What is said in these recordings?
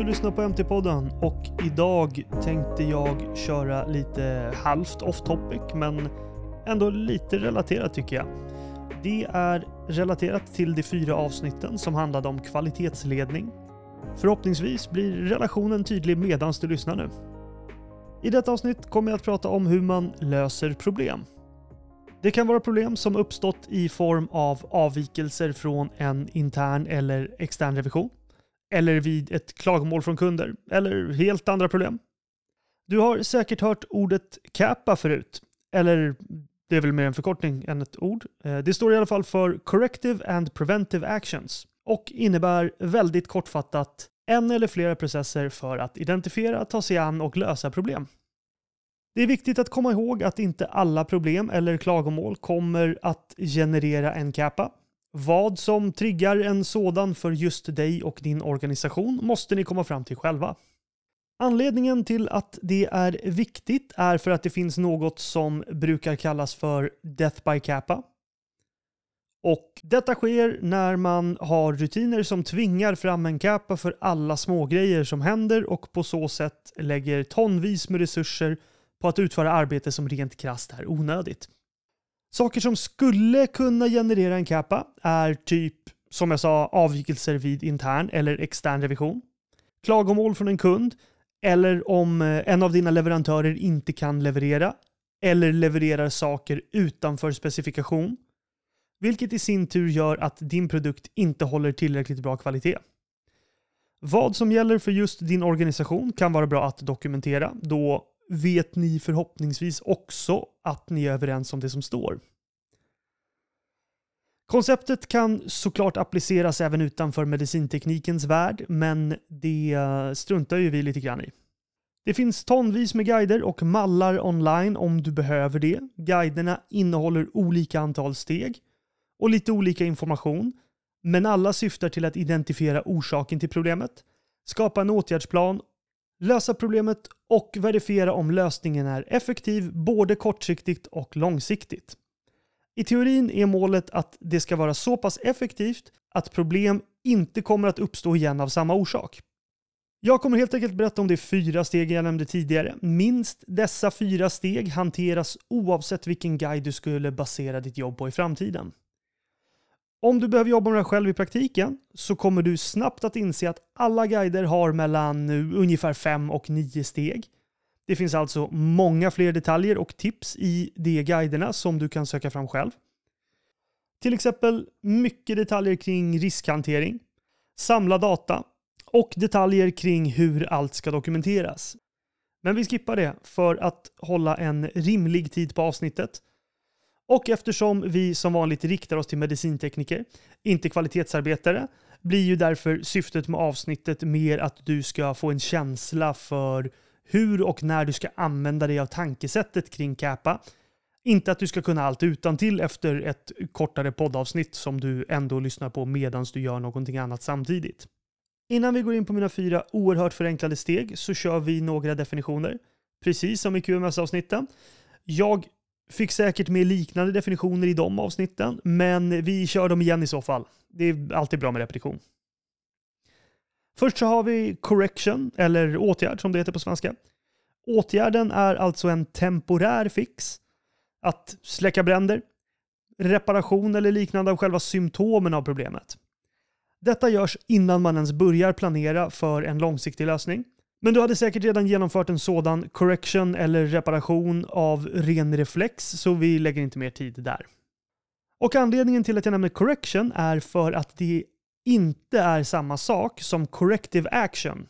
Du lyssnar på MT-podden och idag tänkte jag köra lite halvt off topic men ändå lite relaterat tycker jag. Det är relaterat till de fyra avsnitten som handlade om kvalitetsledning. Förhoppningsvis blir relationen tydlig medans du lyssnar nu. I detta avsnitt kommer jag att prata om hur man löser problem. Det kan vara problem som uppstått i form av avvikelser från en intern eller extern revision eller vid ett klagomål från kunder, eller helt andra problem. Du har säkert hört ordet CAPA förut, eller det är väl mer en förkortning än ett ord. Eh, det står i alla fall för Corrective and Preventive Actions och innebär väldigt kortfattat en eller flera processer för att identifiera, ta sig an och lösa problem. Det är viktigt att komma ihåg att inte alla problem eller klagomål kommer att generera en CAPA vad som triggar en sådan för just dig och din organisation måste ni komma fram till själva. Anledningen till att det är viktigt är för att det finns något som brukar kallas för Death by Kappa. Och detta sker när man har rutiner som tvingar fram en kappa för alla smågrejer som händer och på så sätt lägger tonvis med resurser på att utföra arbete som rent krasst är onödigt. Saker som skulle kunna generera en kappa är typ, som jag sa, avvikelser vid intern eller extern revision. Klagomål från en kund, eller om eh, en av dina leverantörer inte kan leverera, eller levererar saker utanför specifikation. Vilket i sin tur gör att din produkt inte håller tillräckligt bra kvalitet. Vad som gäller för just din organisation kan vara bra att dokumentera, då vet ni förhoppningsvis också att ni är överens om det som står. Konceptet kan såklart appliceras även utanför medicinteknikens värld, men det struntar ju vi lite grann i. Det finns tonvis med guider och mallar online om du behöver det. Guiderna innehåller olika antal steg och lite olika information, men alla syftar till att identifiera orsaken till problemet, skapa en åtgärdsplan lösa problemet och verifiera om lösningen är effektiv både kortsiktigt och långsiktigt. I teorin är målet att det ska vara så pass effektivt att problem inte kommer att uppstå igen av samma orsak. Jag kommer helt enkelt berätta om de fyra steg jag nämnde tidigare. Minst dessa fyra steg hanteras oavsett vilken guide du skulle basera ditt jobb på i framtiden. Om du behöver jobba med det själv i praktiken så kommer du snabbt att inse att alla guider har mellan ungefär 5 och 9 steg. Det finns alltså många fler detaljer och tips i de guiderna som du kan söka fram själv. Till exempel mycket detaljer kring riskhantering, samla data och detaljer kring hur allt ska dokumenteras. Men vi skippar det för att hålla en rimlig tid på avsnittet och eftersom vi som vanligt riktar oss till medicintekniker, inte kvalitetsarbetare, blir ju därför syftet med avsnittet mer att du ska få en känsla för hur och när du ska använda dig av tankesättet kring CAPA. Inte att du ska kunna allt utan till efter ett kortare poddavsnitt som du ändå lyssnar på medan du gör någonting annat samtidigt. Innan vi går in på mina fyra oerhört förenklade steg så kör vi några definitioner. Precis som i QMS-avsnitten. Jag Fick säkert med liknande definitioner i de avsnitten, men vi kör dem igen i så fall. Det är alltid bra med repetition. Först så har vi correction, eller åtgärd som det heter på svenska. Åtgärden är alltså en temporär fix. Att släcka bränder, reparation eller liknande av själva symptomen av problemet. Detta görs innan man ens börjar planera för en långsiktig lösning. Men du hade säkert redan genomfört en sådan correction eller reparation av ren reflex, så vi lägger inte mer tid där. Och anledningen till att jag nämner correction är för att det inte är samma sak som corrective action.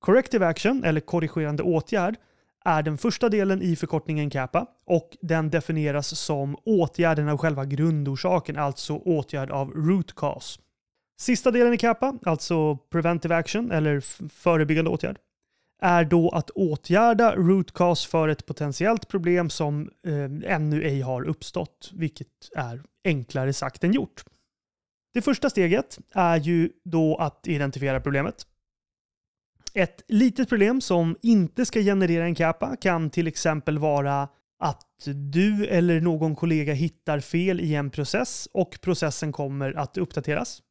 Corrective action, eller korrigerande åtgärd, är den första delen i förkortningen CAPA och den definieras som åtgärden av själva grundorsaken, alltså åtgärd av root cause. Sista delen i CAPA, alltså preventive action eller förebyggande åtgärd, är då att åtgärda root cause för ett potentiellt problem som eh, ännu ej har uppstått, vilket är enklare sagt än gjort. Det första steget är ju då att identifiera problemet. Ett litet problem som inte ska generera en kappa kan till exempel vara att du eller någon kollega hittar fel i en process och processen kommer att uppdateras.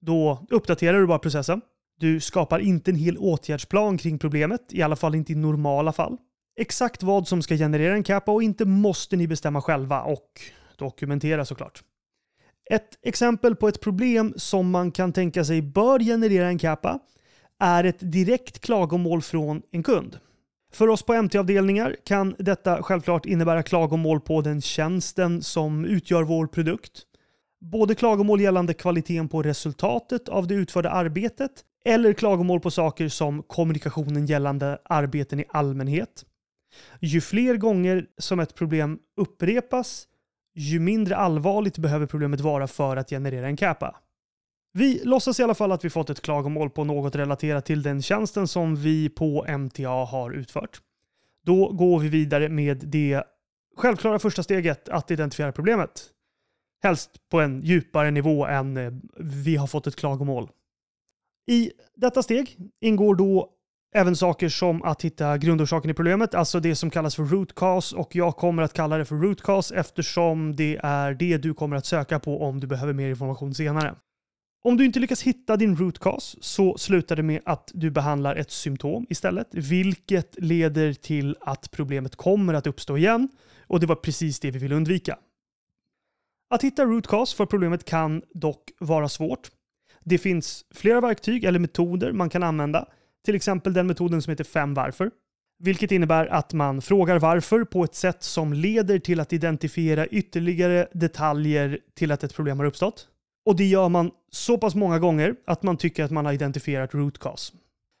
Då uppdaterar du bara processen du skapar inte en hel åtgärdsplan kring problemet, i alla fall inte i normala fall. Exakt vad som ska generera en kappa och inte måste ni bestämma själva och dokumentera såklart. Ett exempel på ett problem som man kan tänka sig bör generera en kappa är ett direkt klagomål från en kund. För oss på MT-avdelningar kan detta självklart innebära klagomål på den tjänsten som utgör vår produkt. Både klagomål gällande kvaliteten på resultatet av det utförda arbetet eller klagomål på saker som kommunikationen gällande arbeten i allmänhet. Ju fler gånger som ett problem upprepas, ju mindre allvarligt behöver problemet vara för att generera en kappa. Vi låtsas i alla fall att vi fått ett klagomål på något relaterat till den tjänsten som vi på MTA har utfört. Då går vi vidare med det självklara första steget att identifiera problemet. Helst på en djupare nivå än eh, vi har fått ett klagomål. I detta steg ingår då även saker som att hitta grundorsaken i problemet, alltså det som kallas för root cause och jag kommer att kalla det för root cause eftersom det är det du kommer att söka på om du behöver mer information senare. Om du inte lyckas hitta din root cause så slutar det med att du behandlar ett symptom istället, vilket leder till att problemet kommer att uppstå igen och det var precis det vi vill undvika. Att hitta root cause för problemet kan dock vara svårt. Det finns flera verktyg eller metoder man kan använda, till exempel den metoden som heter fem varför, vilket innebär att man frågar varför på ett sätt som leder till att identifiera ytterligare detaljer till att ett problem har uppstått. Och det gör man så pass många gånger att man tycker att man har identifierat root cause.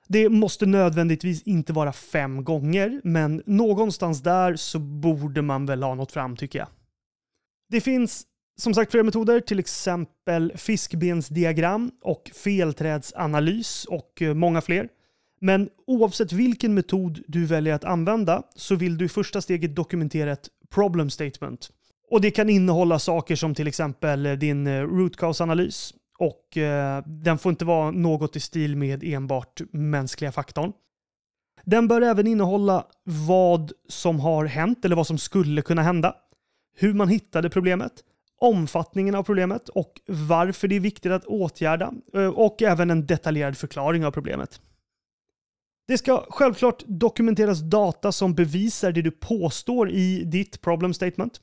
Det måste nödvändigtvis inte vara fem gånger, men någonstans där så borde man väl ha nått fram tycker jag. Det finns som sagt flera metoder, till exempel fiskbensdiagram och felträdsanalys och eh, många fler. Men oavsett vilken metod du väljer att använda så vill du i första steget dokumentera ett problem statement. Och det kan innehålla saker som till exempel eh, din eh, root cause-analys. Och eh, den får inte vara något i stil med enbart mänskliga faktorn. Den bör även innehålla vad som har hänt eller vad som skulle kunna hända. Hur man hittade problemet, omfattningen av problemet och varför det är viktigt att åtgärda eh, och även en detaljerad förklaring av problemet. Det ska självklart dokumenteras data som bevisar det du påstår i ditt problem statement.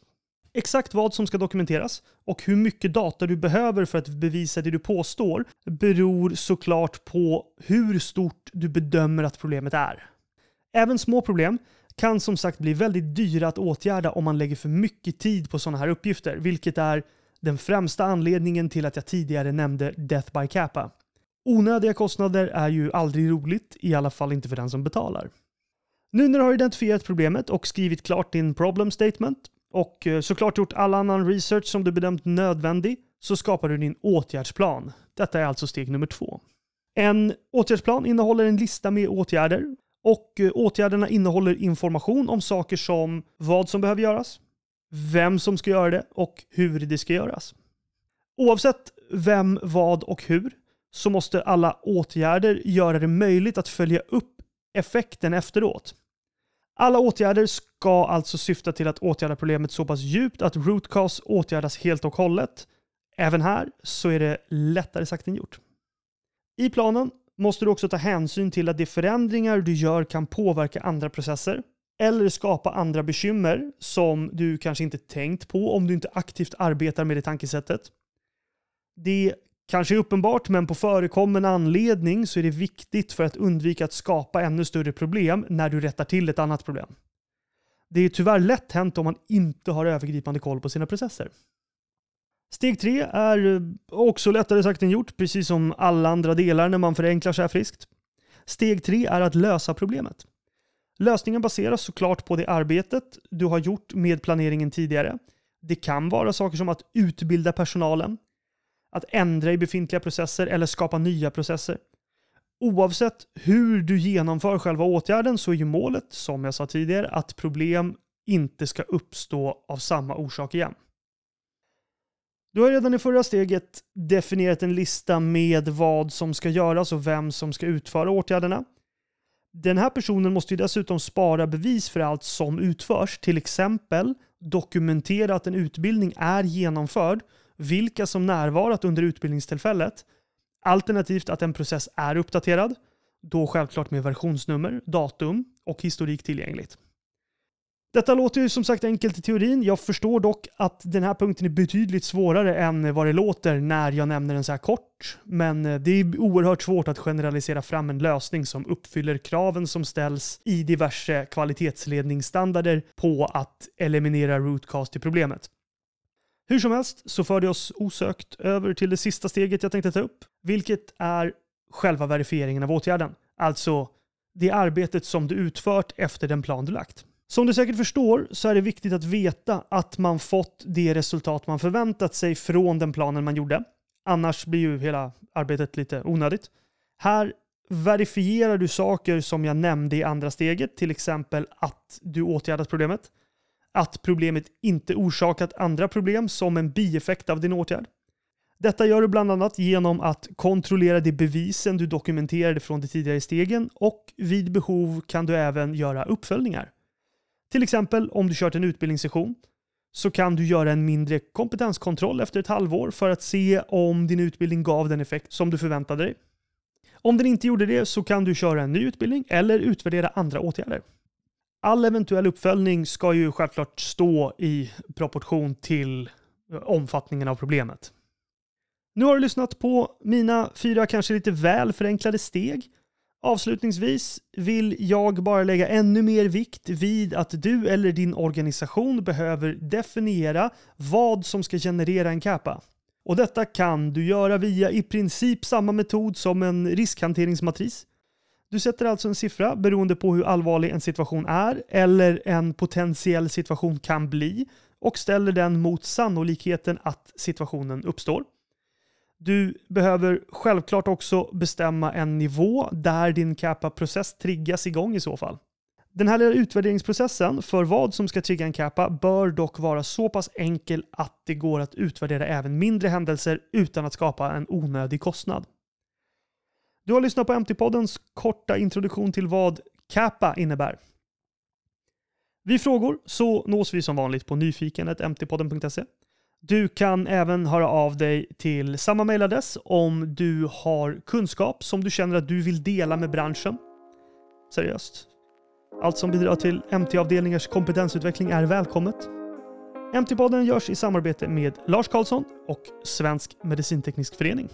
Exakt vad som ska dokumenteras och hur mycket data du behöver för att bevisa det du påstår beror såklart på hur stort du bedömer att problemet är. Även små problem kan som sagt bli väldigt dyra att åtgärda om man lägger för mycket tid på sådana här uppgifter, vilket är den främsta anledningen till att jag tidigare nämnde Death by Kappa. Onödiga kostnader är ju aldrig roligt, i alla fall inte för den som betalar. Nu när du har identifierat problemet och skrivit klart din problem statement och eh, såklart gjort all annan research som du bedömt nödvändig så skapar du din åtgärdsplan. Detta är alltså steg nummer två. En åtgärdsplan innehåller en lista med åtgärder och eh, åtgärderna innehåller information om saker som vad som behöver göras, vem som ska göra det och hur det ska göras. Oavsett vem, vad och hur så måste alla åtgärder göra det möjligt att följa upp effekten efteråt. Alla åtgärder ska alltså syfta till att åtgärda problemet så pass djupt att root cause åtgärdas helt och hållet. Även här så är det lättare sagt än gjort. I planen måste du också ta hänsyn till att de förändringar du gör kan påverka andra processer eller skapa andra bekymmer som du kanske inte tänkt på om du inte aktivt arbetar med det tankesättet. Det kanske är uppenbart, men på förekommen anledning så är det viktigt för att undvika att skapa ännu större problem när du rättar till ett annat problem. Det är tyvärr lätt hänt om man inte har övergripande koll på sina processer. Steg tre är eh, också lättare sagt än gjort, precis som alla andra delar när man förenklar så här friskt. Steg tre är att lösa problemet. Lösningen baseras såklart på det arbetet du har gjort med planeringen tidigare. Det kan vara saker som att utbilda personalen, att ändra i befintliga processer eller skapa nya processer. Oavsett hur du genomför själva åtgärden så är ju målet, som jag sa tidigare, att problem inte ska uppstå av samma orsak igen. Du har redan i förra steget definierat en lista med vad som ska göras och vem som ska utföra åtgärderna. Den här personen måste ju dessutom spara bevis för allt som utförs, till exempel dokumentera att en utbildning är genomförd vilka som närvarat under utbildningstillfället, Alternativt att en process är uppdaterad, då självklart med versionsnummer, datum och historik tillgängligt. Detta låter ju som sagt enkelt i teorin. Jag förstår dock att den här punkten är betydligt svårare än vad det låter när jag nämner den så här kort. Men eh, det är oerhört svårt att generalisera fram en lösning som uppfyller kraven som ställs i diverse kvalitetsledningsstandarder på att eliminera rootcast i till problemet. Hur som helst så för det oss osökt över till det sista steget jag tänkte ta upp, vilket är själva verifieringen av åtgärden. Alltså det arbetet som du utfört efter den plan du lagt. Som du säkert förstår så är det viktigt att veta att man fått det resultat man förväntat sig från den planen man gjorde. Annars blir ju hela arbetet lite onödigt. Här verifierar du saker som jag nämnde i andra steget, till exempel att du åtgärdat problemet, att problemet inte orsakat andra problem som en bieffekt av din åtgärd. Detta gör du bland annat genom att kontrollera de bevisen du dokumenterade från de tidigare stegen och vid behov kan du även göra uppföljningar. Till exempel om du kört en utbildningssession så kan du göra en mindre kompetenskontroll efter ett halvår för att se om din utbildning gav den effekt som du förväntade dig. Om den inte gjorde det så kan du köra en ny utbildning eller utvärdera andra åtgärder. All eventuell uppföljning ska ju självklart stå i proportion till eh, omfattningen av problemet. Nu har du lyssnat på mina fyra kanske lite väl förenklade steg Avslutningsvis vill jag bara lägga ännu mer vikt vid att du eller din organisation behöver definiera vad som ska generera en kappa. Och detta kan du göra via i princip samma metod som en riskhanteringsmatris. Du sätter alltså en siffra beroende på hur allvarlig en situation är eller en potentiell situation kan bli och ställer den mot sannolikheten att situationen uppstår. Du behöver självklart också bestämma en nivå där din kappa-process triggas igång i så fall. Den här lilla utvärderingsprocessen för vad som ska trigga en kappa bör dock vara så pass enkel att det går att utvärdera även mindre händelser utan att skapa en onödig kostnad. Du har lyssnat på MT-poddens korta introduktion till vad kappa innebär. Vid frågor så nås vi som vanligt på nyfikenhet.mtpodden.se du kan även höra av dig till samma mejladress om du har kunskap som du känner att du vill dela med branschen. Seriöst. Allt som bidrar till MT-avdelningars kompetensutveckling är välkommet. MT-podden görs i samarbete med Lars Karlsson och Svensk Medicinteknisk Förening.